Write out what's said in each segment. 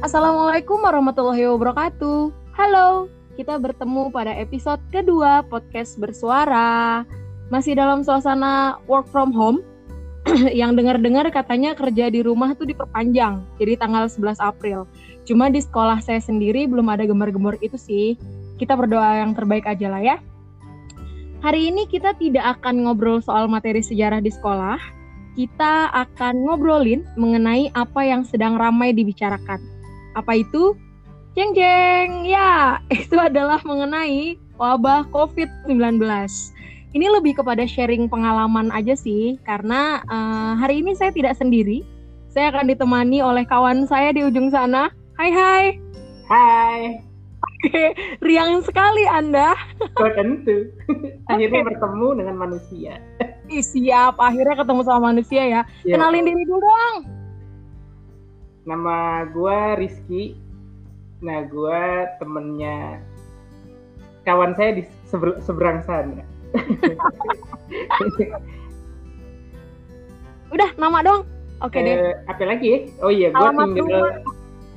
Assalamualaikum warahmatullahi wabarakatuh. Halo, kita bertemu pada episode kedua podcast bersuara. Masih dalam suasana work from home. yang dengar-dengar katanya kerja di rumah tuh diperpanjang, jadi tanggal 11 April. Cuma di sekolah saya sendiri belum ada gemar-gemar itu sih. Kita berdoa yang terbaik aja lah ya. Hari ini kita tidak akan ngobrol soal materi sejarah di sekolah, kita akan ngobrolin mengenai apa yang sedang ramai dibicarakan. Apa itu? Jeng jeng, ya itu adalah mengenai wabah COVID-19. Ini lebih kepada sharing pengalaman aja sih, karena uh, hari ini saya tidak sendiri. Saya akan ditemani oleh kawan saya di ujung sana. Hai hai. Hai. Oke, riang sekali Anda. Oh, tentu. Akhirnya okay. bertemu dengan manusia. Ih, siap, akhirnya ketemu sama manusia ya. ya. Kenalin diri dulu dong. Nama gue Rizky. Nah, gue temennya kawan saya di seber seberang sana. Udah, nama dong. Oke okay, deh. Eh, apa lagi? Oh iya, gue tinggal. Rumah.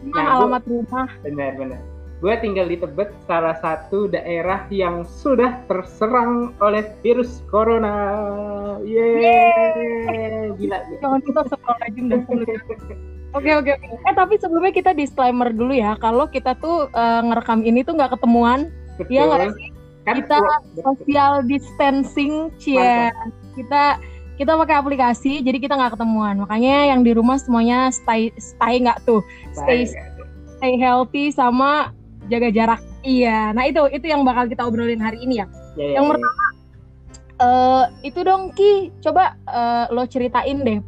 Nah, alamat rumah. Benar, benar gue tinggal di Tebet, salah satu daerah yang sudah terserang oleh virus corona. Yeay, gila. Jangan kita legend dan Oke oke oke. Eh tapi sebelumnya kita disclaimer dulu ya, kalau kita tuh uh, ngerekam ini tuh nggak ketemuan, Iya nggak sih? Kan, kita social distancing, cia. Kita kita pakai aplikasi, jadi kita nggak ketemuan. Makanya yang di rumah semuanya stay stay nggak tuh, stay stay healthy sama jaga jarak. Iya. Nah itu itu yang bakal kita obrolin hari ini ya. ya, ya yang ya, pertama uh, itu dong Ki, coba uh, lo ceritain deh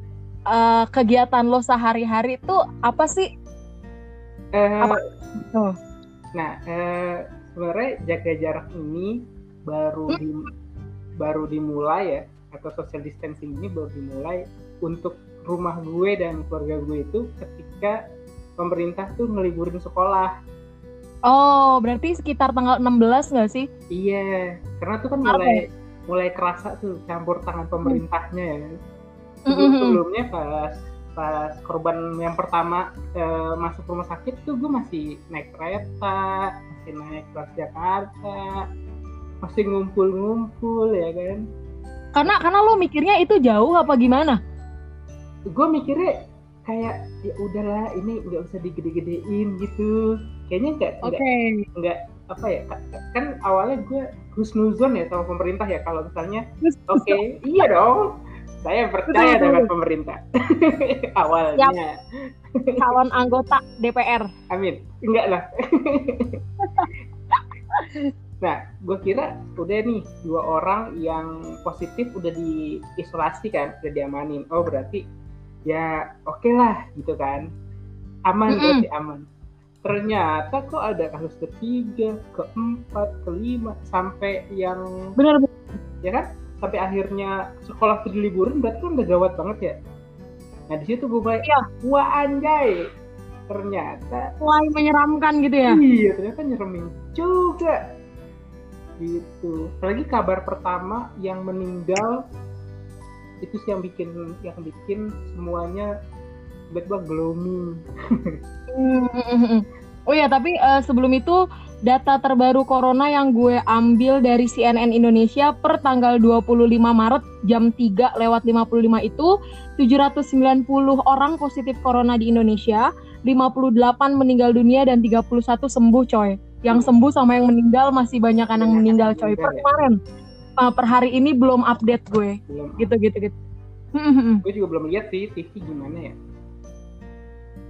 uh, kegiatan lo sehari-hari itu apa sih? Uh, apa? Oh. Nah, uh, sebenarnya jaga jarak ini baru hmm? di, baru dimulai ya atau social distancing ini baru dimulai untuk rumah gue dan keluarga gue itu ketika pemerintah tuh ngeliburin sekolah Oh, berarti sekitar tanggal 16 nggak sih? Iya, karena tuh kan mulai mulai kerasa tuh campur tangan pemerintahnya ya. Sebelum sebelumnya pas pas korban yang pertama eh, masuk rumah sakit tuh gue masih naik kereta, masih naik Jakarta, masih ngumpul-ngumpul ya kan. Karena karena lo mikirnya itu jauh apa gimana? Gue mikirnya kayak ya udahlah ini nggak usah digede-gedein gitu kayaknya nggak okay. nggak apa ya kan awalnya gue husnuzon ya sama pemerintah ya kalau misalnya oke okay, iya dong saya percaya dengan pemerintah. Awalnya. Yap. kawan anggota DPR amin. Enggak lah. Nah gue kira udah nih dua orang yang positif udah diisolasi kan udah diamanin. Oh berarti ya oke okay lah gitu kan. Aman mm -hmm. berarti aman. Ternyata kok ada kasus ketiga keempat kelima sampai yang benar. Ya kan sampai akhirnya sekolah tuh diliburin berarti kan udah gawat banget ya? Nah di situ gue mulai ya. wah anjay. Ternyata mulai menyeramkan gitu ya? Iya ternyata nyeremin juga. Gitu. Apalagi kabar pertama yang meninggal itu sih yang bikin yang bikin semuanya tiba-tiba gloomy. oh ya tapi uh, sebelum itu data terbaru corona yang gue ambil dari CNN Indonesia per tanggal 25 Maret jam 3 lewat 55 itu 790 orang positif corona di Indonesia, 58 meninggal dunia dan 31 sembuh coy. Yang sembuh sama yang meninggal masih banyak yang meninggal coy. Per kemarin uh, per hari ini belum update gue. Belum. gitu gitu gitu. Gue juga belum lihat sih TV gimana ya?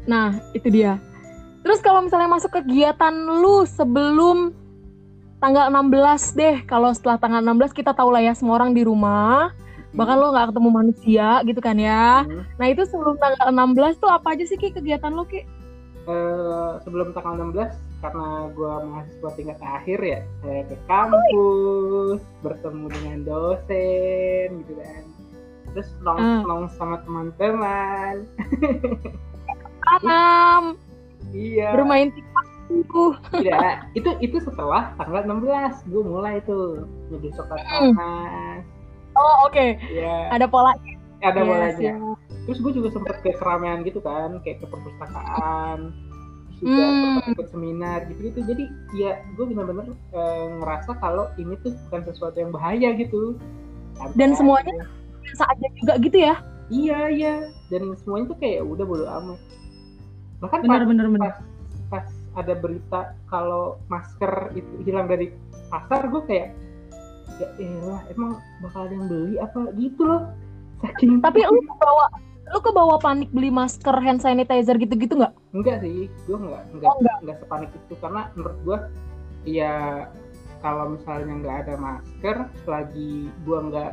Nah itu dia terus kalau misalnya masuk kegiatan lu sebelum tanggal 16 deh kalau setelah tanggal 16 kita tahu lah ya semua orang di rumah hmm. bahkan lo nggak ketemu manusia gitu kan ya hmm. nah itu sebelum tanggal 16 tuh apa aja sih ki kegiatan lo ki uh, sebelum tanggal 16 karena gue mahasiswa tingkat akhir ya saya ke kampus bertemu dengan dosen gitu kan terus nongkrong hmm. sama teman-teman tanam iya. Bermain tiktok tidak itu itu setelah tanggal 16 gue mulai tuh jadi coklat hmm. panas. Oh oke. Okay. yeah. ada polanya. Ada yes, polanya. yeah. terus gue juga sempet ke keramaian gitu kan kayak ke perpustakaan juga hmm. ikut seminar gitu gitu jadi ya gue benar-benar e, ngerasa kalau ini tuh bukan sesuatu yang bahaya gitu. Dan semuanya aja juga gitu ya? Iya iya. Dan semuanya tuh kayak udah bodo amat bahkan bener, pas, bener, pas, pas ada berita kalau masker itu hilang dari pasar gue kayak ya elah emang bakal ada yang beli apa gitu loh saking tapi lu bawa lu kebawa panik beli masker hand sanitizer gitu-gitu nggak? Enggak sih, gue nggak nggak oh, enggak. enggak sepanik itu karena menurut gue ya kalau misalnya nggak ada masker, selagi gue nggak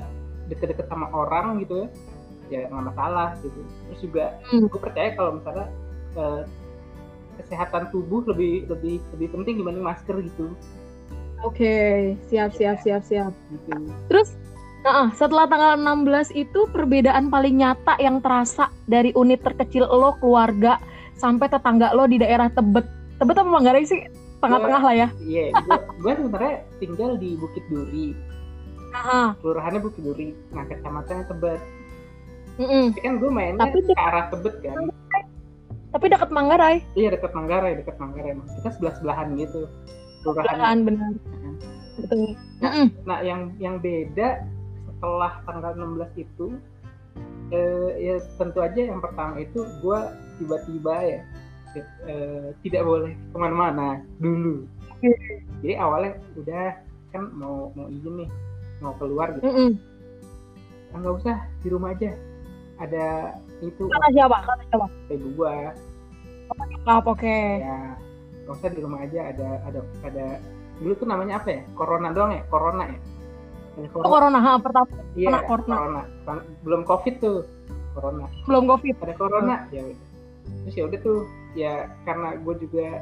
deket-deket sama orang gitu ya, ya nggak masalah gitu. Terus juga hmm. gue percaya kalau misalnya eh, kesehatan tubuh lebih lebih lebih penting dibanding masker gitu. Oke, okay. siap siap siap siap. Gitu. Terus Nah, setelah tanggal 16 itu perbedaan paling nyata yang terasa dari unit terkecil lo keluarga sampai tetangga lo di daerah Tebet. Tebet apa Manggarai sih? Tengah-tengah lah ya. Iya, gue sebenarnya tinggal di Bukit Duri. Kelurahannya Bukit Duri. Nah, kecamatannya Tebet. Mm -mm. Tapi kan gue mainnya Tapi ke arah Tebet kan. Tapi dekat Manggarai. Iya, dekat Manggarai, dekat Manggarai. Kita sebelah-sebelahan gitu. Kelurahan benar. Betul. Nah, nah, yang yang beda setelah tanggal 16 itu eh, ya tentu aja yang pertama itu gue tiba-tiba ya eh, tidak boleh ke mana-mana dulu jadi awalnya udah kan mau mau izin nih mau keluar gitu mm -mm. nggak usah di rumah aja ada itu kata siapa kata siapa ibu gue oh, oke okay. ya usah di rumah aja ada ada ada dulu tuh namanya apa ya corona doang ya corona ya corona. Oh, corona ha, pertama iya, corona. corona. Belum covid tuh corona. Belum covid. Ada corona hmm. ya udah. Terus ya udah tuh ya karena gue juga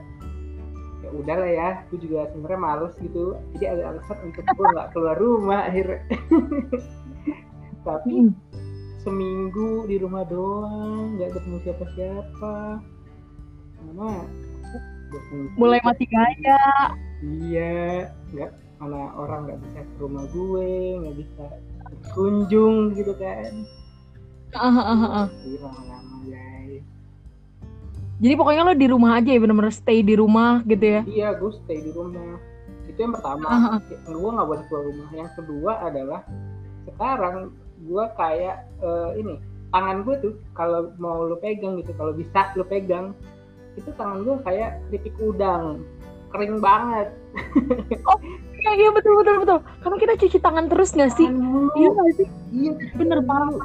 ya udah lah ya gue juga sebenarnya males gitu jadi ada alasan untuk gue nggak keluar rumah akhirnya tapi hmm. Seminggu di rumah doang nggak ketemu siapa-siapa. Mama mulai mati gaya. Iya nggak mana orang nggak bisa ke rumah gue nggak bisa kunjung gitu kan. Uh, uh, lama-lama guys jadi pokoknya lo di rumah aja ya bener-bener stay di rumah gitu ya? Iya gue stay di rumah. Itu yang pertama. Uh, uh. gue nggak boleh keluar rumah. Yang kedua adalah sekarang gue kayak uh, ini tangan gue tuh kalau mau lo pegang gitu kalau bisa lo pegang itu tangan gue kayak keripik udang kering banget. Oh iya iya betul betul betul. Karena kita cuci tangan terus nggak sih? Iya nggak sih? Iya bener banget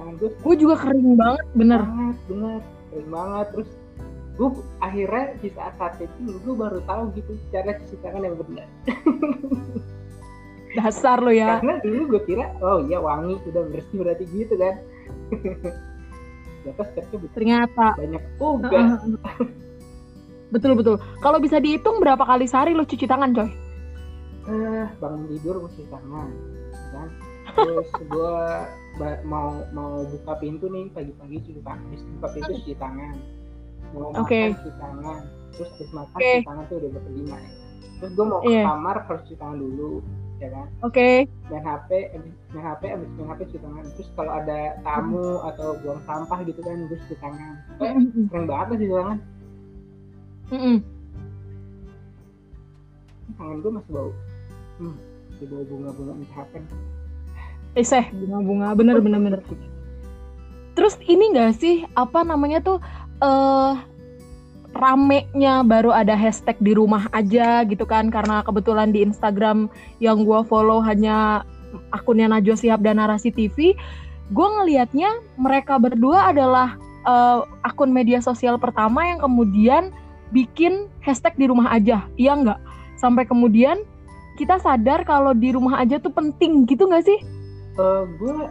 tangan gue gue juga kering banget bener. Banget bener. Kering banget. Terus gue akhirnya di saat saat itu gue baru tahu gitu cara cuci tangan yang benar dasar lo ya. Karena dulu gue kira oh iya wangi udah bersih berarti gitu kan. Ternyata banyak uga betul betul. Kalau bisa dihitung berapa kali sehari lo cuci tangan coy? Eh bangun tidur cuci tangan kan. Terus gue mau mau buka pintu nih pagi-pagi cuci tangan habis buka pintu cuci tangan. Mau okay. makan cuci tangan. Terus habis makan okay. cuci tangan tuh udah berlima ya. Terus gue mau ke yeah. kamar harus cuci tangan dulu ya kan? Oke. Okay. main HP main HP abis main HP cuci tangan. Terus kalau ada tamu atau buang sampah gitu kan gue cuci tangan. Sering banget lah cuci tangan mm -mm. tangan gue masih bau. Hmm, masih bau bunga-bunga entah apa eh seh bunga-bunga. Bener bener bener. Terus ini gak sih apa namanya tuh uh, ramenya baru ada hashtag di rumah aja gitu kan karena kebetulan di Instagram yang gue follow hanya akunnya Najwa Sihab dan Narasi TV gue ngelihatnya mereka berdua adalah uh, akun media sosial pertama yang kemudian bikin hashtag di rumah aja, iya nggak? Sampai kemudian kita sadar kalau di rumah aja tuh penting gitu nggak sih? Uh, gue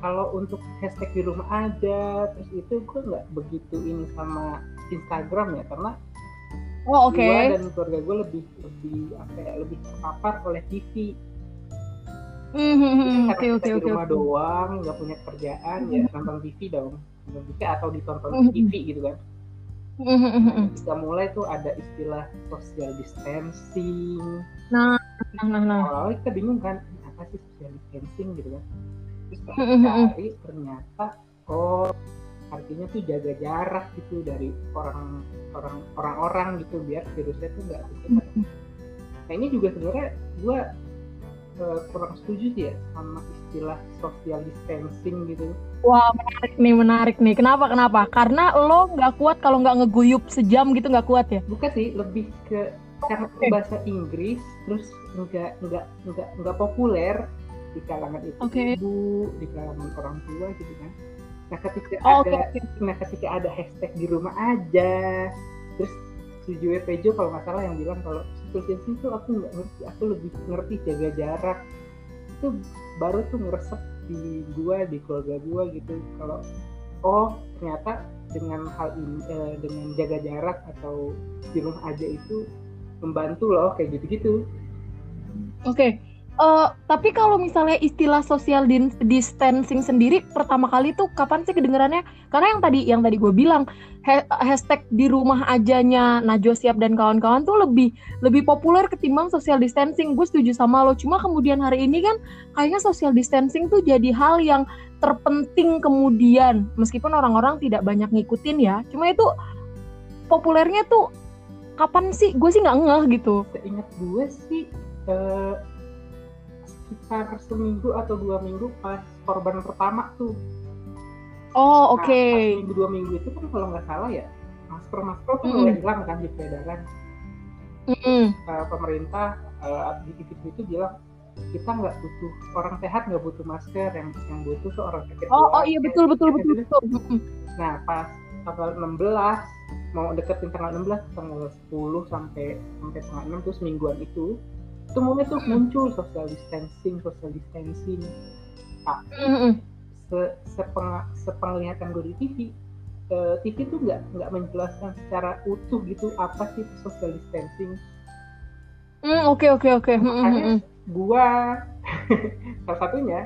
kalau untuk hashtag di rumah aja terus itu gue nggak begitu ini sama Instagram ya karena oh, oke okay. gue dan keluarga gue lebih lebih apa ya lebih terpapar oleh TV Mm-hmm. Oke oke oke. Di rumah okay. doang, nggak punya kerjaan mm-hmm. ya nonton TV dong, nonton TV atau ditonton mm-hmm. TV gitu kan. Nah, kita mulai tuh ada istilah social distancing. Nah, nah, nah, nah. Awalnya kita bingung kan, apa sih social distancing gitu kan? Terus cari ternyata oh harus intinya tuh jaga jarak gitu dari orang orang orang-orang gitu biar virusnya tuh nggak nah ini juga sebenarnya gue uh, kurang setuju sih ya sama istilah social distancing gitu. Wah menarik nih menarik nih. Kenapa kenapa? Karena lo nggak kuat kalau nggak ngeguyup sejam gitu nggak kuat ya? Bukan sih lebih ke karena okay. bahasa Inggris terus nggak nggak nggak nggak populer di kalangan ibu okay. ibu di kalangan orang tua gitu kan nah ketika oh, ada okay. nah ketika ada hashtag di rumah aja terus setuju Pejo kalau nggak salah yang bilang kalau social itu aku nggak ngerti aku lebih ngerti jaga jarak itu baru tuh ngeresep di gua di keluarga gua gitu kalau oh ternyata dengan hal ini eh, dengan jaga jarak atau di rumah aja itu membantu loh kayak gitu-gitu. Oke, okay. Uh, tapi kalau misalnya istilah social distancing sendiri pertama kali tuh kapan sih kedengarannya? Karena yang tadi yang tadi gue bilang ha hashtag di rumah ajanya Najwa Siap dan kawan-kawan tuh lebih lebih populer ketimbang social distancing. Gue setuju sama lo. Cuma kemudian hari ini kan kayaknya social distancing tuh jadi hal yang terpenting kemudian meskipun orang-orang tidak banyak ngikutin ya. Cuma itu populernya tuh kapan sih? Gue sih nggak ngeh gitu. Seingat gue sih. Uh sekitar seminggu atau dua minggu pas korban pertama tuh. Oh oke. Okay. Nah, minggu dua minggu itu kan kalau nggak salah ya masker masker tuh mulai mm. hilang kan di peredaran. Mm -hmm. uh, pemerintah uh, di TV itu bilang kita nggak butuh orang sehat nggak butuh masker yang yang butuh tuh orang sakit. Oh, oh iya betul betul betul betul. Nah pas tanggal 16 mau deketin tanggal 16 tanggal 10 sampai sampai tanggal 6 tuh semingguan itu semuanya tuh muncul social distancing social distancing. Nah, mm-hmm. se sepeng sepenglihatan gue di TV uh, eh, TV tuh nggak nggak menjelaskan secara utuh gitu apa sih social distancing. Mm, oke oke oke. Makanya gua salah satunya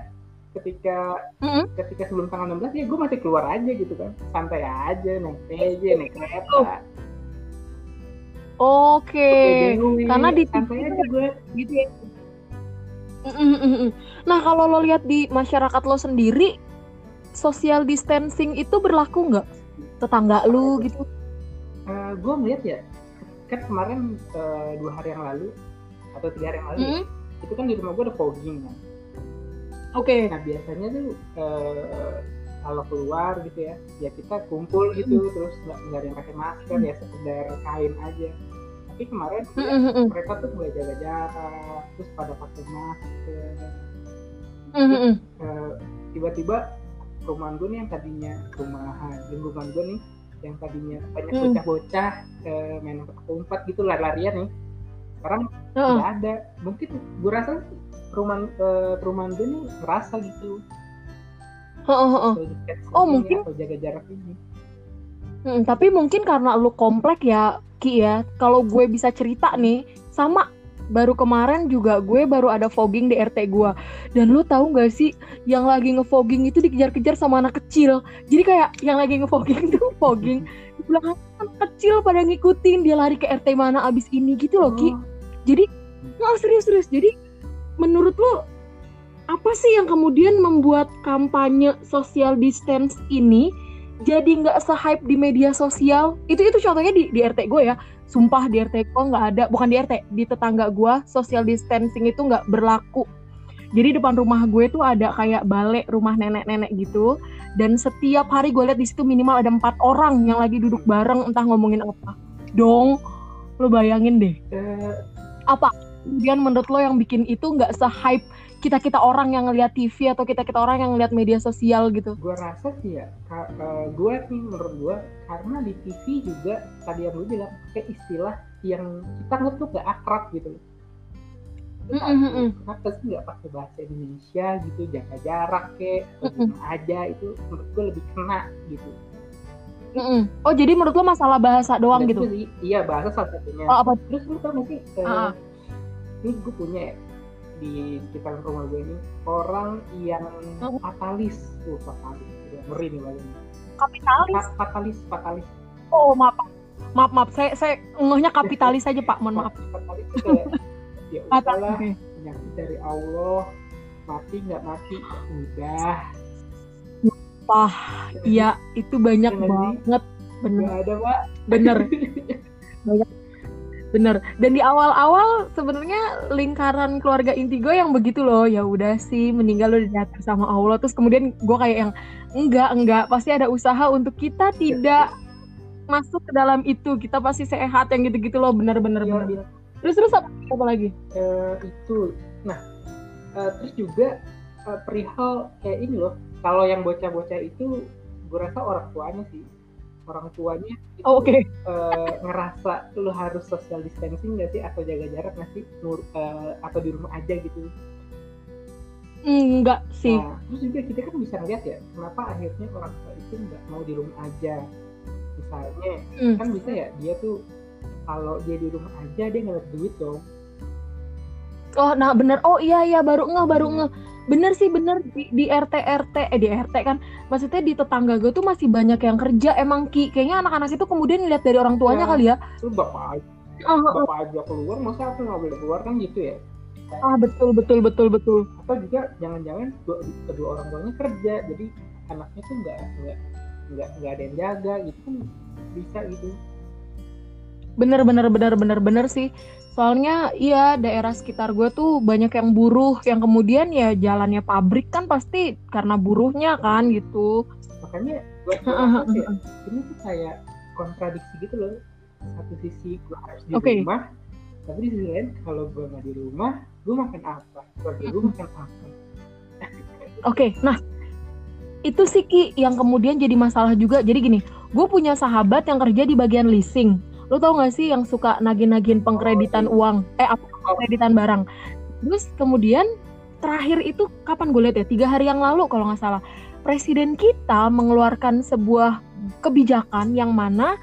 ketika mm-hmm. ketika sebelum tanggal 16 ya gue masih keluar aja gitu kan. Santai aja naik aja naik kereta Oke, karena di TV gue gitu ya. Nah kalau lo lihat di masyarakat lo sendiri, social distancing itu berlaku nggak? Tetangga lu gitu? Uh, gue melihat ya, kan kemarin uh, dua hari yang lalu atau tiga hari yang lalu, mm -hmm. itu kan di rumah gue ada fogging kan. Oke. Okay. Nah biasanya tuh uh, kalau keluar gitu ya ya kita kumpul gitu mm. terus nggak nggak ada yang pakai masker mm. ya sekedar kain aja tapi kemarin mm ya, mereka tuh mulai jaga jarak terus pada pakai masker mm uh, tiba-tiba perumahan gue nih yang tadinya rumahan lingkungan gue nih yang tadinya banyak mm. bocah-bocah uh, main umpet gitu lari-larian nih sekarang nggak uh. ada mungkin gue rasa perumahan uh, perumahan gue nih ngerasa gitu oh, oh, oh. oh mungkin atau jaga jarak ini. Hmm, tapi mungkin karena lu komplek ya Ki ya. Kalau gue bisa cerita nih sama. Baru kemarin juga gue baru ada fogging di RT gue dan lu tahu gak sih yang lagi ngefogging itu dikejar-kejar sama anak kecil. Jadi kayak yang lagi ngefogging tuh fogging. Di belakang anak kecil pada ngikutin dia lari ke RT mana abis ini gitu loh Ki. Oh. jadi nggak serius serius. Jadi menurut lu apa sih yang kemudian membuat kampanye social distance ini jadi nggak se-hype di media sosial? Itu itu contohnya di, di RT gue ya. Sumpah di RT gue nggak ada, bukan di RT, di tetangga gue social distancing itu nggak berlaku. Jadi depan rumah gue tuh ada kayak balik rumah nenek-nenek gitu. Dan setiap hari gue lihat di situ minimal ada empat orang yang lagi duduk bareng entah ngomongin apa. Dong, lo bayangin deh. Eh. Apa? Kemudian menurut lo yang bikin itu nggak se-hype kita kita orang yang ngeliat TV atau kita kita orang yang ngeliat media sosial gitu? Gue rasa sih ya, uh, eh, gue nih menurut gue karena di TV juga tadi yang gue bilang kayak istilah yang kita ngeliat tuh gak akrab gitu. Mm -hmm. Kenapa sih nggak pakai bahasa Indonesia gitu, jaga jarak kayak mm -hmm. aja itu menurut gue lebih kena gitu. Mm -hmm. Oh jadi menurut lo masalah bahasa doang Dan gitu? Sih, iya bahasa salah satunya. Oh apa? Terus lu tau gak sih? Uh, uh. Ini gue punya ya di sekitar rumah gue ini orang yang oh. fatalis tuh fatalis. Ngeri nih paling kapitalis? Fatalis fatalis. Oh maaf maaf maaf. Saya saya ngehnya kapitalis aja pak. Mohon maaf. Fatalis itu kayak ya udahlah penyakit dari Allah. Mati nggak mati? Udah. Sumpah, iya itu banyak Iya banget. Bener, Gak ada pak. bener, bener. Dan di awal-awal sebenarnya lingkaran keluarga inti gue yang begitu loh. Ya udah sih, meninggal lo diatur sama Allah. Terus kemudian gue kayak yang enggak, enggak. Pasti ada usaha untuk kita tidak masuk ke dalam itu. Kita pasti sehat yang gitu-gitu loh. Bener-bener. Iya, bener. iya. Terus terus apa, apa lagi? Eh, itu. Nah, eh, terus juga eh, perihal kayak ini loh. Kalau yang bocah-bocah itu, gue rasa orang tuanya sih. Orang tuanya itu Oh, Oke. eh, ngerasa lu harus social distancing gak sih atau jaga jarak gak sih Nur, eh, atau di rumah aja gitu. Enggak sih. Nah, terus juga kita kan bisa ngeliat ya, kenapa akhirnya orang tua itu nggak mau di rumah aja. Misalnya, Hmm. kan bisa ya dia tuh kalau dia di rumah aja dia nggak dapat duit dong. Oh, nah bener. Oh iya iya baru ngeh baru ngeh. Bener sih bener di, di RT RT eh di RT kan. Maksudnya di tetangga gue tuh masih banyak yang kerja emang ki. Kayaknya anak-anak itu kemudian lihat dari orang tuanya Ya. kali ya. Lu bapak aja, ah, bapak aja keluar, masa aku nggak boleh keluar kan gitu ya? ah, betul betul betul betul. Atau juga jangan-jangan dua- kedua orang tuanya kerja, jadi anaknya tuh nggak nggak nggak nggak ada yang jaga gitu kan bisa gitu. Bener bener bener bener bener sih. Soalnya iya daerah sekitar gue tuh banyak yang buruh yang kemudian ya jalannya pabrik kan pasti karena buruhnya kan gitu. Makanya gue kayak ini tuh kayak kontradiksi gitu loh. Satu sisi gue harus di Oke. rumah, tapi di sisi lain kalau gue nggak di rumah, gue makan apa? Keluarga gue makan apa? Oke, nah itu sih Ki yang kemudian jadi masalah juga. Jadi gini, gue punya sahabat yang kerja di bagian leasing. Lo tau gak sih yang suka nagih-nagihin pengkreditan Oh, iya. uang? Eh apa pengkreditan barang? Terus kemudian terakhir itu kapan gue lihat ya? Tiga hari yang lalu kalau nggak salah. Presiden kita mengeluarkan sebuah kebijakan yang mana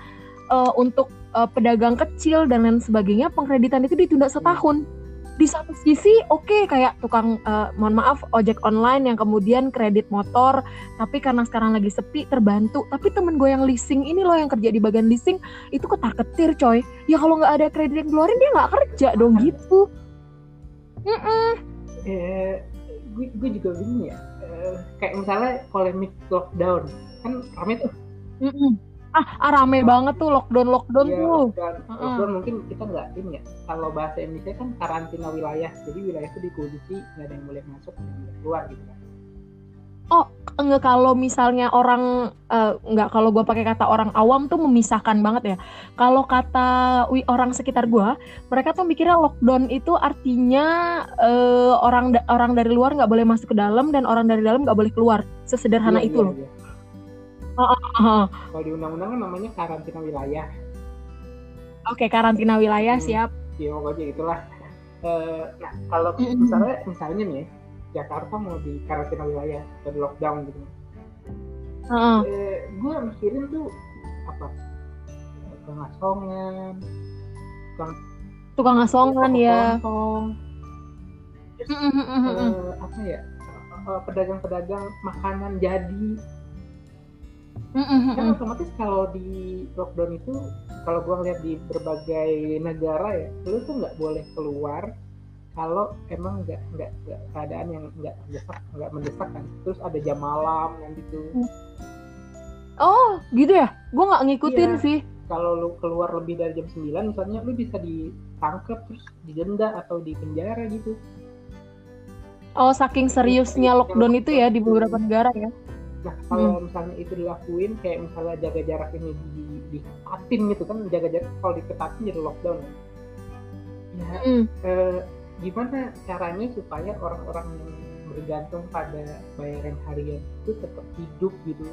eh, untuk eh, pedagang kecil dan lain sebagainya pengkreditan itu ditunda setahun di satu sisi oke kayak tukang eh, mohon maaf ojek online yang kemudian kredit motor tapi karena sekarang lagi sepi terbantu tapi temen gue yang leasing ini loh yang kerja di bagian leasing itu ketar ketir coy ya kalau nggak ada kredit yang keluarin dia nggak kerja dong gitu Mm-mm. Eh, gue gue juga bingung ya. Eh, kayak misalnya polemik lockdown kan rame tuh. Mm-mm. Ah, ah rame banget tuh lockdown lockdown Ya, tuh lockdown, Heeh. lockdown mungkin kita nggak ini ya. Kalau bahasa Indonesia kan karantina wilayah, jadi wilayah itu dikunci, nggak ada yang boleh masuk, nggak ada yang boleh keluar gitu kan. enggak kalau misalnya orang eh, enggak kalau gue pakai kata orang awam tuh memisahkan banget ya. Kalau kata wi- orang sekitar gue, mereka tuh mikirnya lockdown itu artinya eh, orang da- orang dari luar nggak boleh masuk ke dalam dan orang dari dalam nggak boleh keluar. Sesederhana Iya, itu iya, loh. iya. Ah, Kalau di undang-undang kan namanya karantina wilayah. Oke karantina wilayah Hmm. siap. Ya pokoknya itulah. Eh, nah kalau Mm-mm. misalnya misalnya nih ya, Jakarta mau di karantina wilayah atau di lockdown gitu. Heeh. Eh, gue mikirin tuh apa? Tukang asongan ya. kelontong, terus Mm, mm, mm, mm, mm. eh, apa ya? eh, pedagang-pedagang makanan jadi Mm, mm, mm, kan mm. otomatis kalau di lockdown itu kalau gua ngeliat di berbagai negara ya lu tuh nggak boleh keluar kalau emang nggak nggak keadaan yang nggak mendesak nggak mendesak kan terus ada jam malam kan gitu Oh gitu ya? Gue nggak ngikutin Iya. sih. kalau lu keluar lebih dari jam 9 misalnya lu bisa ditangkap terus didenda atau dipenjara gitu Oh saking seriusnya lockdown itu ya di beberapa negara ya. Nah kalau misalnya itu dilakuin kayak misalnya jaga jarak ini di, diketatin gitu kan jaga jarak kalau diketatin jadi lockdown ya Mm. eh, gimana caranya supaya orang-orang yang bergantung pada bayaran harian itu tetap hidup gitu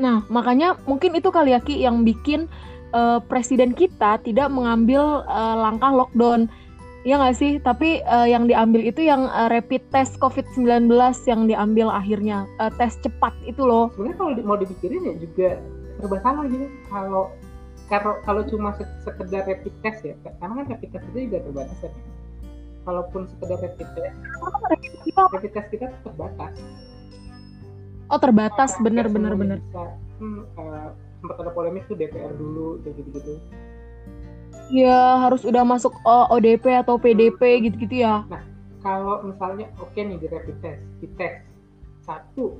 Nah, makanya mungkin itu kali ya Ki yang bikin eh, presiden kita tidak mengambil eh, langkah lockdown. Ya nggak sih? Tapi eh, yang diambil itu yang eh, rapid test COVID-19 yang diambil akhirnya. Eh, tes cepat itu loh. sebenarnya kalau di- mau dipikirin ya juga serba salah gitu kalau kalau kalau cuma se- sekedar rapid test ya karena kan rapid test itu juga terbatas ya kalaupun sekedar rapid test rapid test kita terbatas Oh terbatas, Nggak bener bener bener. bisa. Hmm, eh, sempat ada polemik tuh DPR dulu kayak gitu-gitu Ya harus udah masuk eh, ODP atau PDP gitu-gitu ya. kalau misalnya oke nih di rapid test di tes satu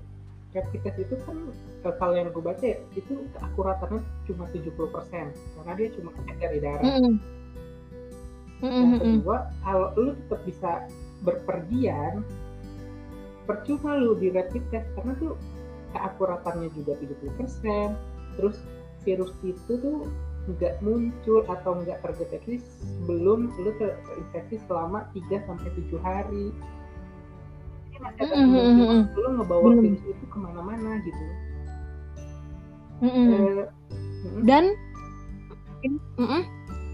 rapid test itu kan kalau yang gue baca ya, itu keakuratannya cuma 70% karena dia cuma cek dari darah. Mm -hmm. Yang kedua, kalau lu tetap bisa berpergian, percuma lu di rapid test karena tuh keakuratannya juga 70%, terus virus itu tuh nggak muncul atau nggak terdeteksi sebelum lu terinfeksi selama 3 sampai 7 hari. Masih mm-hmm. lu ngebawa virus itu ke mana-mana gitu. Mm-hmm. uh, dan mm-hmm.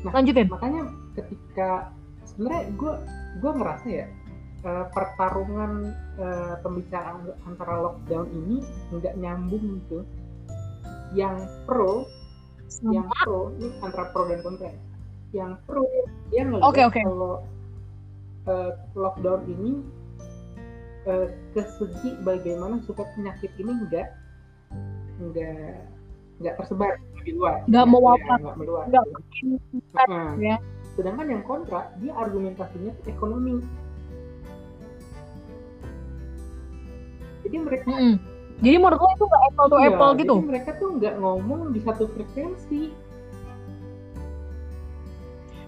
nah, lanjutin. makanya ketika sebenarnya gue gue ngerasa ya uh, pertarungan uh, pembicaraan antara lockdown ini nggak nyambung gitu. Yang pro Sama. yang pro ini antara pro dan kontra yang pro dia ngelihat okay, okay. kalau uh, lockdown ini uh, ke segi bagaimana supaya penyakit ini enggak enggak enggak tersebar lebih luas enggak mewabah enggak meluas enggak ya. sedangkan yang kontra dia argumentasinya ekonomi jadi mereka hmm. Jadi menurut lo itu nggak apple to iya, apple gitu? mereka tuh nggak ngomong di satu frekuensi.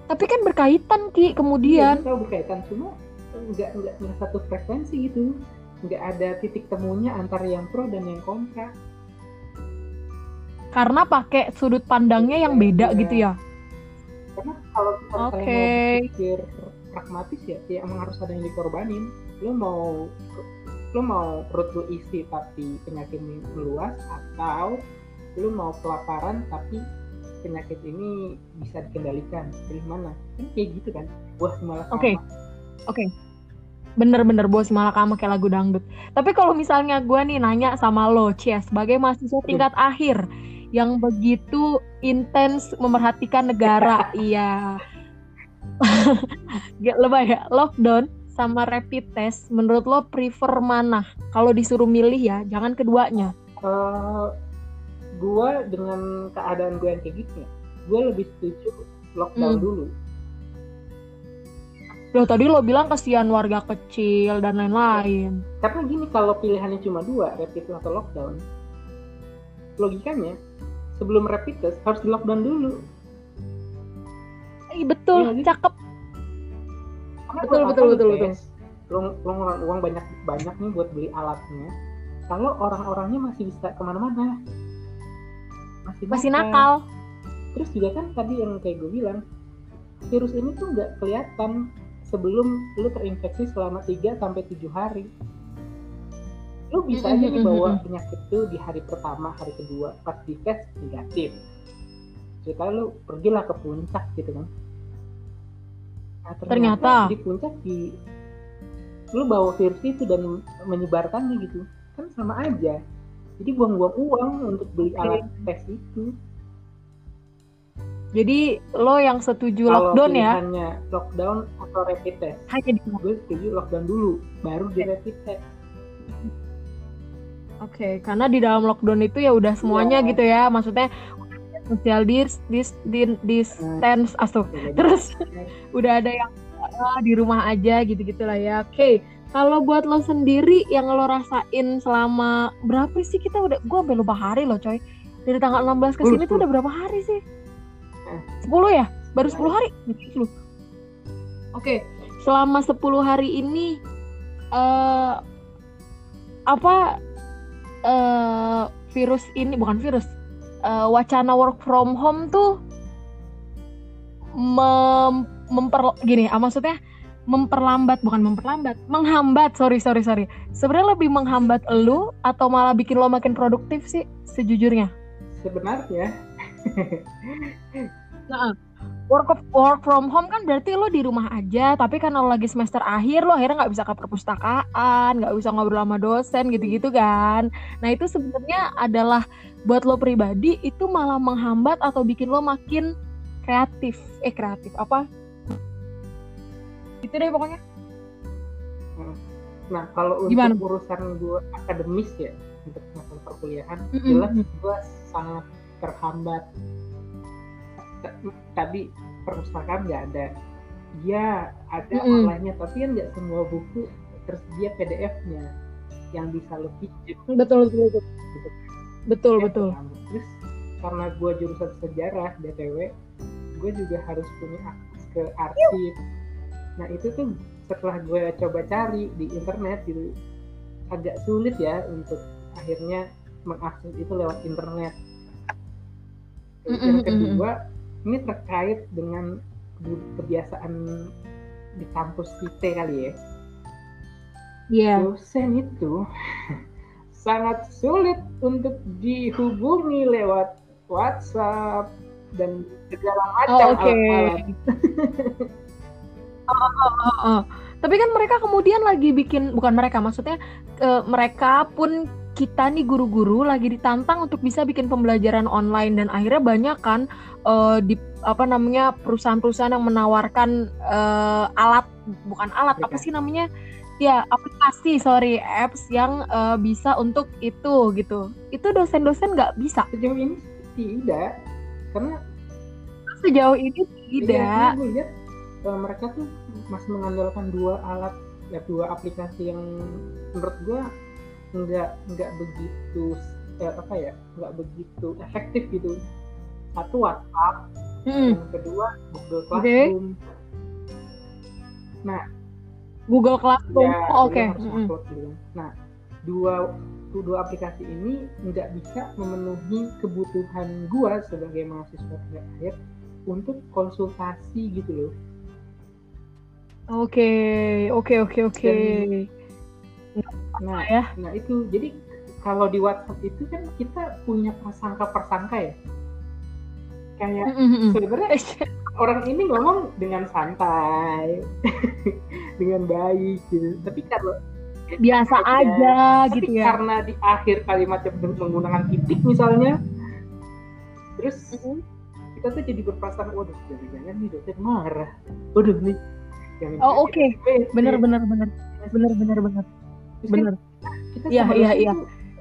Tapi kan berkaitan ki kemudian. Iya, berkaitan. Cuma nggak nggak satu frekuensi gitu. Nggak ada titik temunya antara yang pro dan yang kontra. Karena pakai sudut pandangnya yang beda ya. gitu ya? Karena kalau kita okay. mau pikir pragmatis ya ya emang harus ada yang dikorbanin. Lo mau lo mau perut lo isi tapi penyakit ini meluas atau lo mau kelaparan tapi penyakit ini bisa dikendalikan dari mana kan kayak gitu kan buah malah oke okay. oke okay bener-bener bos malah kamu kayak lagu dangdut. Tapi kalau misalnya gue nih nanya sama lo, Cia, sebagai mahasiswa tingkat hmm. akhir yang begitu intens memerhatikan negara, iya. Gak lebay ya, lockdown sama rapid test, menurut lo prefer mana? Kalau disuruh milih ya, jangan keduanya. Uh, eh, gue dengan keadaan gue yang kayak gitu ya, gue lebih setuju lockdown hmm. dulu Loh tadi lo bilang kasihan warga kecil dan lain-lain. Karena gini kalau pilihannya cuma dua, rapid test atau lockdown, logikanya sebelum rapid test harus di lockdown dulu. Eh, betul, ya, cakep. Betul betul betul betul. Lo, lo uang banyak banyak nih buat beli alatnya. Kalau orang-orangnya masih bisa ke mana-mana, masih, masih nakal. Terus juga kan tadi yang kayak gue bilang, virus ini tuh nggak kelihatan sebelum lu terinfeksi selama 3 sampai 7 hari. Lu bisa aja nih bawa penyakit itu di hari pertama, hari kedua, pas di tes negatif. Cerita lu pergilah ke puncak gitu kan. Nah, ternyata, ternyata di puncak di lu bawa virus itu dan menyebarkannya gitu. Kan sama aja. Jadi buang-buang uang untuk beli alat tes itu. Jadi lo yang setuju Kalau lockdown ya? Hanya lockdown atau rapid test. Hanya di gue setuju lockdown dulu, baru di rapid test. Oke, okay, karena di dalam lockdown itu ya udah semuanya yeah. gitu ya, maksudnya social dis dis dis distance nah, asuh. Terus udah ada yang ah, di rumah aja gitu-gitu lah ya. Oke, okay. kalau buat lo sendiri yang lo rasain selama berapa sih kita udah gue belum lupa hari loh coy. Dari tanggal 16 ke sini tuh udah berapa hari sih? 10 ya? Baru 10 hari? 10. Oke. Okay. Selama 10 hari ini uh, apa uh, virus ini bukan virus uh, wacana work from home tuh mem memper gini ah, maksudnya memperlambat bukan memperlambat menghambat sorry sorry sorry. Sebenarnya lebih menghambat lu atau malah bikin lo makin produktif sih sejujurnya? Sebenarnya. Nah, work of, work from home kan berarti lo di rumah aja tapi kan lo lagi semester akhir lo akhirnya nggak bisa ke perpustakaan nggak bisa ngobrol sama dosen gitu-gitu kan nah itu sebenarnya adalah buat lo pribadi itu malah menghambat atau bikin lo makin kreatif eh kreatif apa itu deh pokoknya hmm. nah kalau untuk Gimana? urusan gue akademis ya untuk masalah perkuliahan mm -hmm. jelas gue sangat terhambat tadi perpustakaan nggak ada ya ada mm -hmm. online-nya tapi kan nggak semua buku tersedia PDF-nya yang bisa lo pinjam betul betul betul gitu. betul Ya, betul kan? terus karena gue jurusan sejarah btw gue juga harus punya akses ke arsip nah itu tuh setelah gue coba cari di internet gitu agak sulit ya untuk akhirnya mengakses itu lewat internet Mm, yang mm, mm, kedua ini terkait dengan kebiasaan di kampus kita kali ya Iya. dosen itu sangat sulit untuk dihubungi lewat WhatsApp dan segala macam Oh, oke. alat-alat. Heeh. Tapi kan mereka kemudian lagi bikin bukan mereka maksudnya eh, mereka pun kita nih guru-guru lagi ditantang untuk bisa bikin pembelajaran online dan akhirnya banyak kan eh, di apa namanya perusahaan-perusahaan yang menawarkan eh, alat bukan alat apa sih namanya? Ya aplikasi sorry apps yang eh, bisa untuk itu gitu. Itu dosen-dosen nggak bisa. Sejauh ini tidak, karena sejauh ini iya, tidak. gue lihat eh, mereka tuh masih mengandalkan dua alat ya dua aplikasi yang menurut gue nggak nggak begitu eh, apa ya nggak begitu efektif gitu satu WhatsApp Mm-mm. yang kedua Google. Classroom Google Classroom ya Oh, oke Mm-mm. upload gitu. nah dua dua aplikasi ini nggak bisa memenuhi kebutuhan gua sebagai mahasiswa tingkat akhir untuk konsultasi gitu loh Oke, oke, oke, oke. Nah ya. nah itu jadi kalau di WhatsApp itu kan kita punya prasangka-prasangka ya kayak Mm-mm. sebenarnya orang ini ngomong dengan santai dengan baik gitu tapi kalau Biasa aja tapi gitu ya. karena di akhir kalimatnya meng- menggunakan titik misalnya terus Mm-mm. kita tuh jadi berprasangka waduh jangan-jangan nih dosen marah waduh nih jangan Oh, oke. Bener, bener, bener, bener, bener, bener, bener. kita Iya, iya, iya.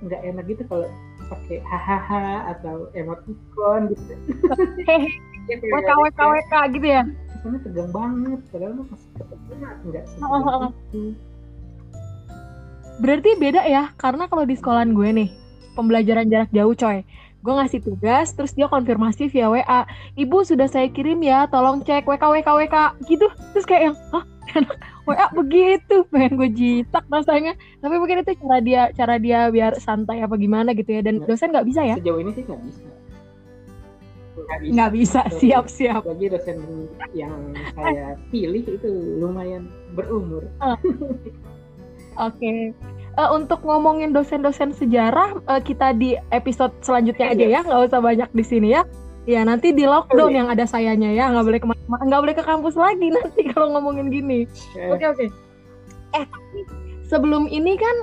nggak enak gitu kalau pakai hahaha atau emoticon gitu WK, WK, WK gitu ya. kesannya tegang banget padahal mah masih nggak oh. itu Berarti beda ya, karena kalau di sekolahan gue nih, pembelajaran jarak jauh coy. Gue ngasih tugas, terus dia konfirmasi via WA. Ibu sudah saya kirim ya, tolong cek WK, WK, WK. Gitu. Terus kayak yang, hah? WA begitu, pengen gue jitak rasanya. Tapi mungkin itu cara dia, cara dia biar santai apa gimana gitu ya. Dan dosen nggak bisa ya? sejauh ini sih nggak bisa nggak bisa Nggak bisa, siap, siap. bagi dosen yang saya pilih itu lumayan berumur Oke. Eh, untuk ngomongin dosen-dosen sejarah, eh, kita di episode selanjutnya aja ya, nggak usah banyak di sini ya. Ya nanti di lockdown Oke. yang ada sayanya ya, nggak boleh ke mana-mana, nggak boleh ke kampus lagi nanti kalau ngomongin gini. Oke oke. Eh tapi sebelum ini kan,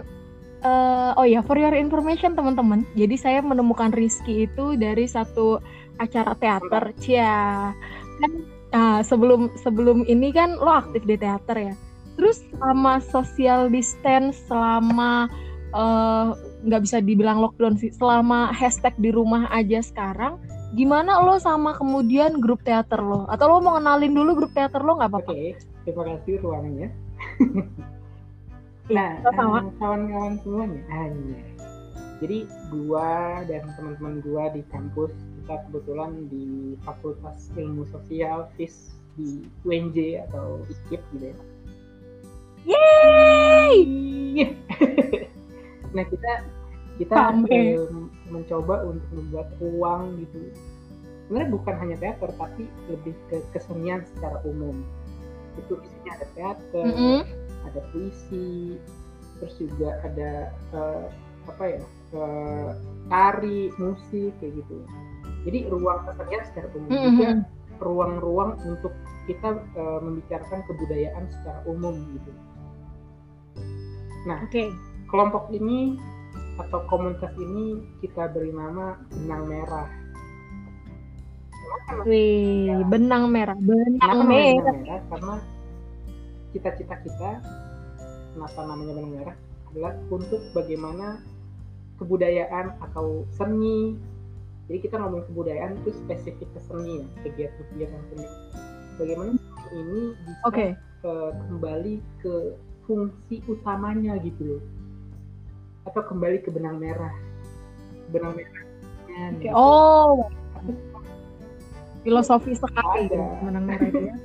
eh, oh ya for your information teman-teman, jadi saya menemukan Rizky itu dari satu acara teater, cia. Kan ah, sebelum sebelum ini kan lo aktif di teater ya. Terus selama social distance, selama eh, nggak bisa dibilang lockdown sih, selama hashtag di rumah aja sekarang, gimana lo sama kemudian grup teater lo? Atau lo mau kenalin dulu grup teater lo nggak oke apa-apa? terima kasih ruangnya Iya, nah sama. kawan-kawan semuanya hanya jadi gua dan teman-teman gua di kampus kita kebetulan di Fakultas Ilmu Sosial FIS di UNJ atau IKIP gitu ya Yeay! nah kita kita Rame. Mencoba untuk membuat ruang gitu sebenarnya bukan hanya teater tapi lebih ke kesenian secara umum itu isinya ada teater Mm-mm. ada puisi terus juga ada eh, apa ya eh, tari musik kayak gitu jadi ruang kesenian secara umum Mm-mm. juga ruang-ruang untuk kita eh, membicarakan kebudayaan secara umum gitu Oke. kelompok ini atau komunitas ini kita beri nama benang merah. Wih, Ya. benang merah, benang merah. benang merah? Karena cita-cita kita, kenapa namanya benang merah adalah untuk bagaimana kebudayaan atau seni. Jadi kita ngomong kebudayaan itu spesifik ke seni ya, kegiatan-kegiatan seni. Bagaimana seni ini bisa Oke. eh, kembali ke fungsi utamanya gitu loh. Atau kembali ke benang merah benang merahnya Oke, gitu. Oh, filosofi sekali Ada. ya, menang merah itu ya.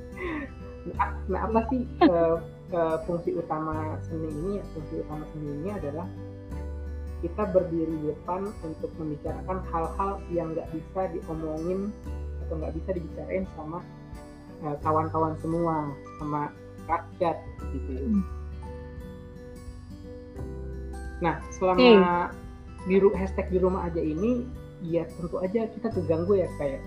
Nah, nah, apa sih eh, eh, fungsi utama seni ini? Fungsi utama seni ini adalah kita berdiri di depan untuk membicarakan hal-hal yang nggak bisa diomongin atau nggak bisa dibicarain sama eh, kawan-kawan semua, sama rakyat gitu. Hmm. Nah, selama di ru- hashtag di rumah aja ini, ya tentu aja kita terganggu ya kayak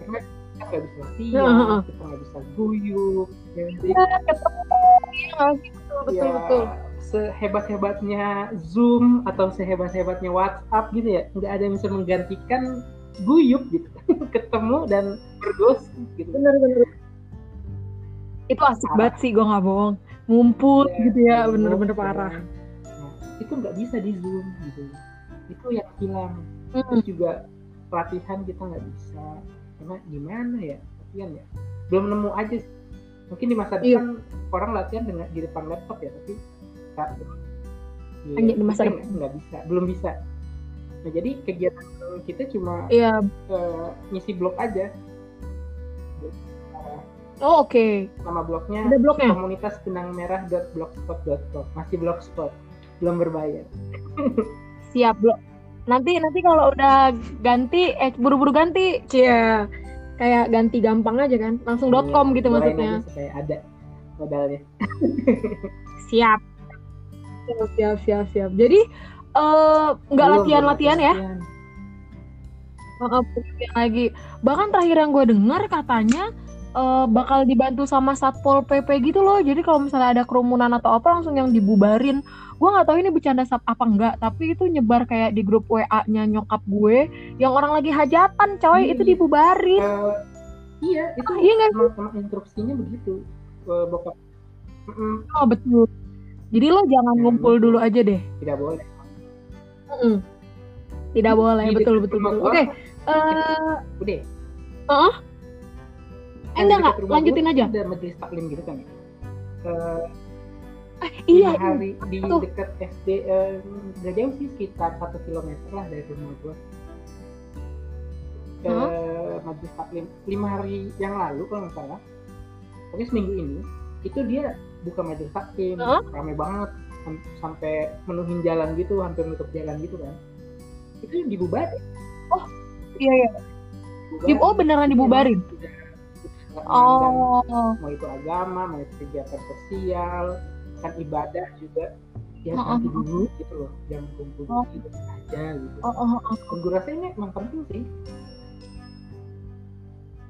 karena kita nggak bisa latihan, Heeh. kita nggak bisa guyup, ya, ketemu. Iya sih? betul betul ya, betul. sehebat-hebatnya Zoom atau sehebat-hebatnya WhatsApp gitu ya, nggak ada yang bisa menggantikan guyup gitu, ketemu dan bergosip gitu. Bener bener. Itu asik banget sih, gue nggak bohong. Ngumpul gitu ya, bener-bener parah. Nah, itu nggak bisa di Zoom gitu. Itu yang hilang. Hmm. Terus juga pelatihan kita nggak bisa. Karena gimana ya latihan ya? Belum nemu aja. sih. Mungkin di masa Iya. depan orang latihan dengan di depan laptop ya, tapi saat ya, Hanya di masa depan. nggak bisa, belum bisa. Nah jadi kegiatan kita cuma Iya. eh, ngisi blog aja. Oh oke. Nama blognya Ada blognya. komunitas benang merah blogspot.com masih blogspot belum berbayar Siap bro. Nanti nanti kalau udah ganti, eh buru-buru ganti, cia kayak ganti gampang aja kan, langsung .com gitu maksudnya. aja supaya ada modalnya Siap. Siap siap siap siap. Jadi eh nggak Belum, latihan belum latihan ya? latihan. Latihan lagi. Bahkan terakhir yang gue dengar katanya eh, bakal dibantu sama satpol pp gitu loh. Jadi kalau misalnya ada kerumunan atau apa langsung yang dibubarin. Gue nggak tahu ini bercanda apa enggak, tapi itu nyebar kayak di grup WA-nya nyokap gue yang orang lagi hajatan, coy, Iya. itu dibubarin. Eh, iya itu Ah, iya emang instruksinya begitu bokap Oh, betul. Jadi lo jangan Ya, ngumpul dulu aja deh. tidak boleh Mm-mm. Tidak boleh, betul betul betul. Oke, eh udah Heeh. Kan Eh, enggak, enggak. Lanjutin aja. ada majelis taklim gitu kan. Eh, iya, lima hari di Tuh. dekat SD eh, nggak jauh sih sekitar satu kilometer lah dari rumah gua. Ke majelis taklim. Lima hari yang lalu kalau nggak salah. Pokoknya seminggu ini itu dia buka majelis taklim. Hah? rame banget. Sam- sampai menuhin jalan gitu hampir menutup jalan gitu kan. Itu dibubarin. Iya, iya. Di- oh, beneran dibubarin? Udah nggak memandang Oh, mau itu agama, mau itu kegiatan sosial, kan ibadah juga ya Heeh, nanti dulu gitu loh, jangan kumpul Oh. gitu aja gitu. oh, oh, oh. Dan gue rasa ini emang penting sih.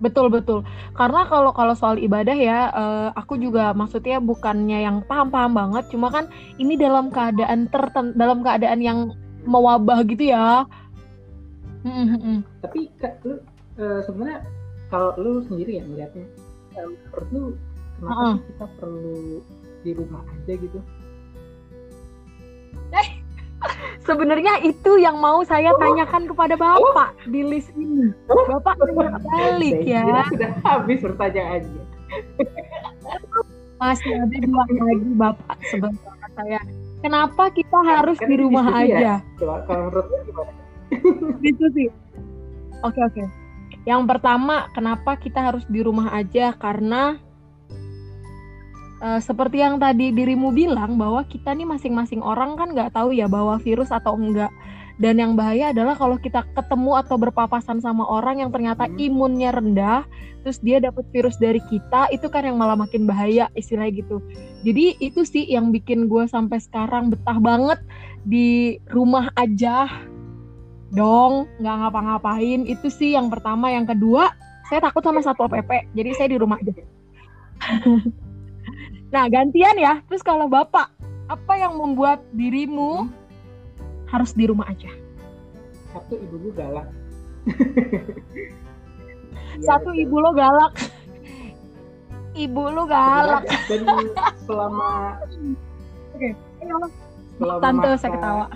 betul betul. Karena kalau kalau soal ibadah ya, eh, aku juga maksudnya bukannya yang paham-paham banget, cuma kan ini dalam keadaan terten, dalam keadaan yang mewabah gitu ya. Mm, mm, mm. Tapi kak, lu eh, sebenarnya kalau lu sendiri ya melihatnya, eh, menurut lu kenapa Heeh. sih kita perlu di rumah aja gitu? Sebenarnya itu yang mau saya tanyakan kepada Bapak di list ini. Bapak tanya balik ya. kira sudah habis pertanyaannya. Masih ada dua lagi Bapak sebentar saya. Kenapa kita harus kan di rumah ya. aja? Coba kalau menurut gimana? Diskusi. Oke oke. Yang pertama, kenapa kita harus di rumah aja? Karena eh, seperti yang tadi dirimu bilang bahwa kita nih masing-masing orang kan nggak tahu ya bahwa virus atau enggak. Dan yang bahaya adalah kalau kita ketemu atau berpapasan sama orang yang ternyata Hmm. imunnya rendah, terus dia dapat virus dari kita, itu kan yang malah makin bahaya istilahnya gitu. Jadi itu sih yang bikin gue sampai sekarang betah banget di rumah aja dong, nggak ngapa-ngapain. Itu sih yang pertama. Yang kedua, saya takut sama satpol pp, jadi saya di rumah aja. nah gantian ya. Terus kalau bapak, apa yang membuat dirimu harus di rumah aja? Satu ibu lu galak. Satu ibu lo galak. ibu lo galak. dan selama selama Tante saya ketawa.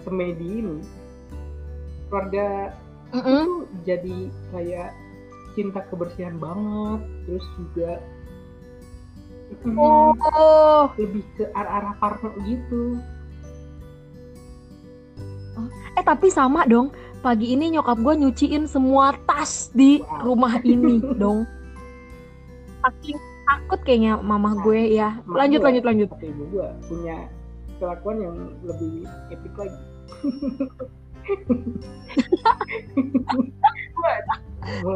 semedi ini keluarga Mm-mm. itu jadi kayak cinta kebersihan banget terus juga mm, Oh, lebih ke arah-arah parno gitu tapi sama dong. Pagi ini nyokap gue nyuciin semua tas di Wow. rumah ini dong. Saking takut kayaknya mamah gue ya. Lanjut lanjut lanjut. Tapi ibu gua punya kelakuan yang lebih epic lagi.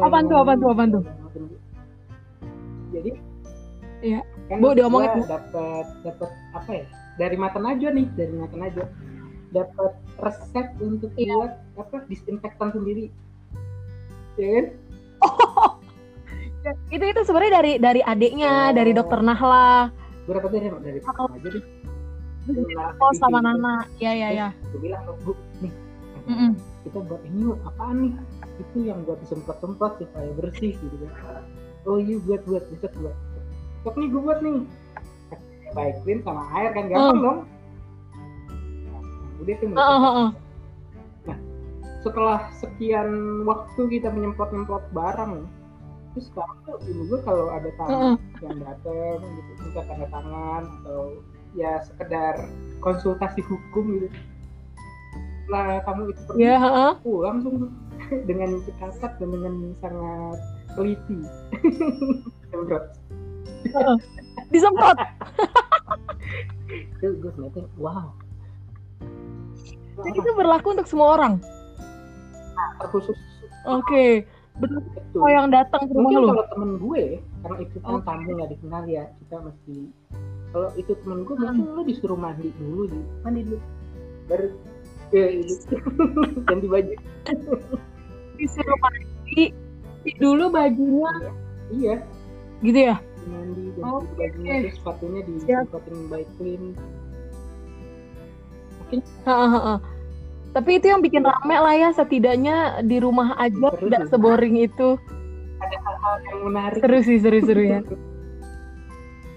Apaan tuh, apaan tuh, apaan tuh? Jadi Iya. kan Bu, diomongin, dapat dapat apa ya? Dari mata najwa nih, dari mata najwa. Dapat resep untuk Iya. buat apa? Disinfektan sendiri. Ya kan? Itu itu sebenarnya dari dari adiknya, Oh. dari dokter Nahla. Gue dapat dari dari Oh. najwa deh. Oh sama Nana. Ya ya ya. Gue bilang, Bu, nih, Mm-mm. kita buat ini yuk apaan nih? Itu yang buat disemprot-semprot supaya bersih gitu kan. Oh iya buat buat bisa buat. Cok nih gue buat nih. Baik clean sama air kan gampang dong. Nah, udah tuh Oh, oh, oh. setelah sekian waktu kita menyemprot-nyemprot barang terus sekarang tuh ibu gue kalau ada tamu yang datang gitu minta tanda tangan atau ya sekedar konsultasi hukum gitu nah kamu itu pergi Ya, heeh. aku langsung tuh dengan ketat dan dengan sangat teliti semprot Disemprot. itu gue ngeliatnya wow Jadi itu berlaku untuk semua orang. terkhusus Oke. Betul. itu Oh yang datang ke rumah mungkin lu. kalau temen gue karena itu kan Oke. tamu nggak dikenal ya kita mesti kalau itu temen gue Hmm. mungkin lu disuruh mandi dulu sih mandi dulu baru itu ganti baju Disuruh mandi dulu bajunya iya gitu ya. mandi ganti Oke. bajunya terus sepatunya Siap. disemprotin baik clean mungkin. Tapi itu yang bikin rame lah ya setidaknya di rumah aja Seru tidak sih. seboring itu. ada hal-hal yang menarik Seru sih seru-seru ya.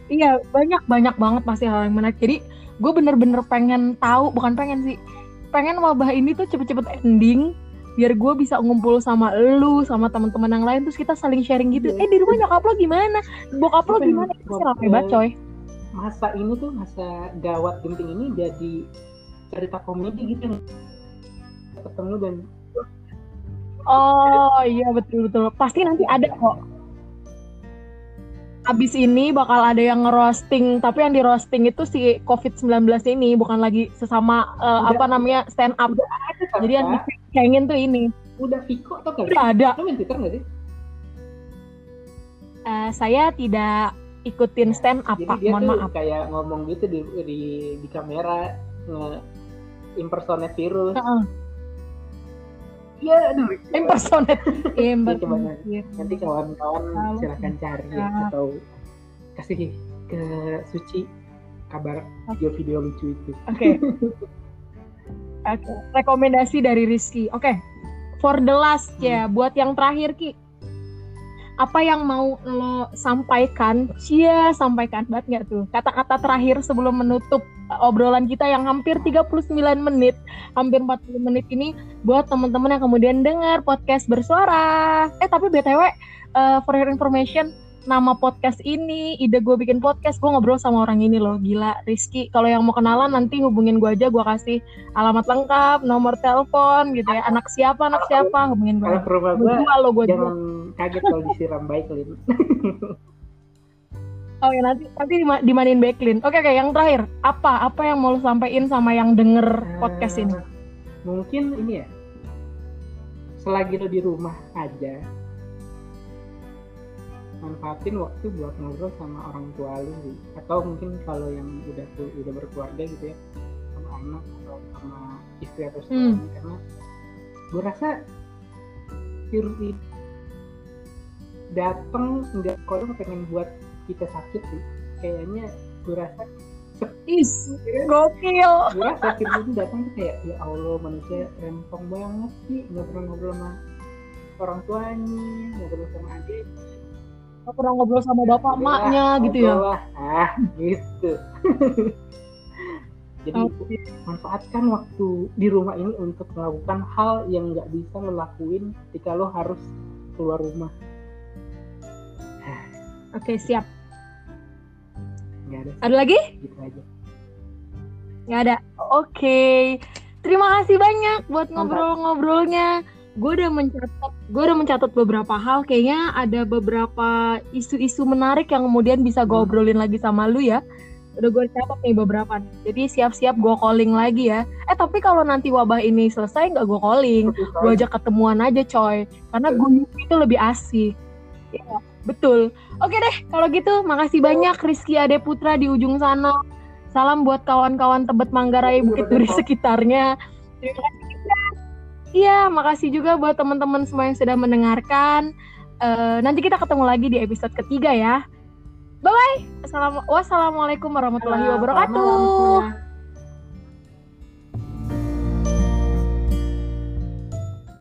Iya banyak banyak banget pasti hal yang menarik. Jadi gue bener-bener pengen tahu bukan pengen sih pengen wabah ini tuh cepet-cepet ending biar gue bisa ngumpul sama lu sama teman-teman yang lain terus kita saling sharing gitu. Iya. eh di rumah nyokap lo gimana? Bokap lo Tapi gimana? Itu rame banget coy masa ini tuh masa gawat genting ini jadi cerita komedi gitu. Ketemu dan oh iya betul betul pasti nanti ada kok abis ini bakal ada yang ngerosting tapi yang di roasting itu si covid-19 ini bukan lagi sesama Udah. apa namanya stand up. Ada kan jadi yang dicengin tuh ini. Udah Viko atau udah ada. Lo main Twitter nggak sih? Eh, saya tidak ikutin stand up jadi pak. dia mohon tuh maaf. kayak ngomong gitu di di, di kamera nge impersonate virus. Heeh. Iya aduh impersonate Ya, impersonate nanti kawan-kawan silahkan cari Ya. atau kasih ke Suci kabar video-video lucu itu Oke. Oke. Rekomendasi dari Rizky. Oke. For the last ya, buat yang terakhir Ki. Apa yang mau lo sampaikan? Cia, sampaikan banget nggak tuh? Kata-kata terakhir sebelum menutup obrolan kita yang hampir 39 menit, hampir 40 menit ini buat teman-teman yang kemudian dengar podcast bersuara. Eh tapi BTW uh, for your information, nama podcast ini, ide gue bikin podcast, gue ngobrol sama orang ini loh, gila Rizky. Kalau yang mau kenalan nanti hubungin gue aja, gue kasih alamat lengkap, nomor telepon gitu ya. Anak siapa, anak siapa, hubungin gue. rumah Gue lo, gue jangan kaget kalau disiram baik Lin Oh ya nanti nanti dima- dimanin backlin. Oke oke, yang terakhir apa apa yang mau lo sampein sama yang denger podcast ini? Eh, mungkin ini ya selagi lo di rumah aja manfaatin waktu buat ngobrol sama orang tua sih. atau mungkin kalau yang udah udah berkeluarga gitu ya sama anak atau sama istri atau suami karena gue rasa virus ini datang nggak kalau pengen buat kita sakit sih. Kayaknya gue rasa Is, gokil. gue rasa virus itu datang tuh kayak ya Allah manusia rempong banget sih. Nggak pernah ngobrol sama orang tuanya ngobrol sama adik. Gak pernah ngobrol sama bapak emaknya gitu ya. lah. Ah gitu. Jadi manfaatkan waktu di rumah ini untuk melakukan hal yang nggak bisa lo lakuin ketika lo harus keluar rumah. Oke siap. Nggak ada Ada lagi? gitu aja Nggak ada. Oke. Terima kasih banyak buat ngobrol-ngobrolnya. Gue udah mencatat, gue udah mencatat beberapa hal. Kayaknya ada beberapa isu-isu menarik yang kemudian bisa gue hmm. obrolin lagi sama lu ya. Udah gue catat nih beberapa nih. Jadi siap-siap gue calling lagi ya. Eh tapi kalau nanti wabah ini selesai nggak gue calling, gue ajak ketemuan aja coy. Karena gue itu lebih asik. Ya, betul. Oke deh, kalau gitu makasih banyak Rizky Ade Putra di ujung sana. Salam buat kawan-kawan Tebet Manggarai Bukit Duri sekitarnya. Terima kasih juga. Iya, makasih juga buat teman-teman semua yang sudah mendengarkan. Uh, nanti kita ketemu lagi di episode ketiga ya. Bye bye. Wassalamualaikum warahmatullahi wabarakatuh.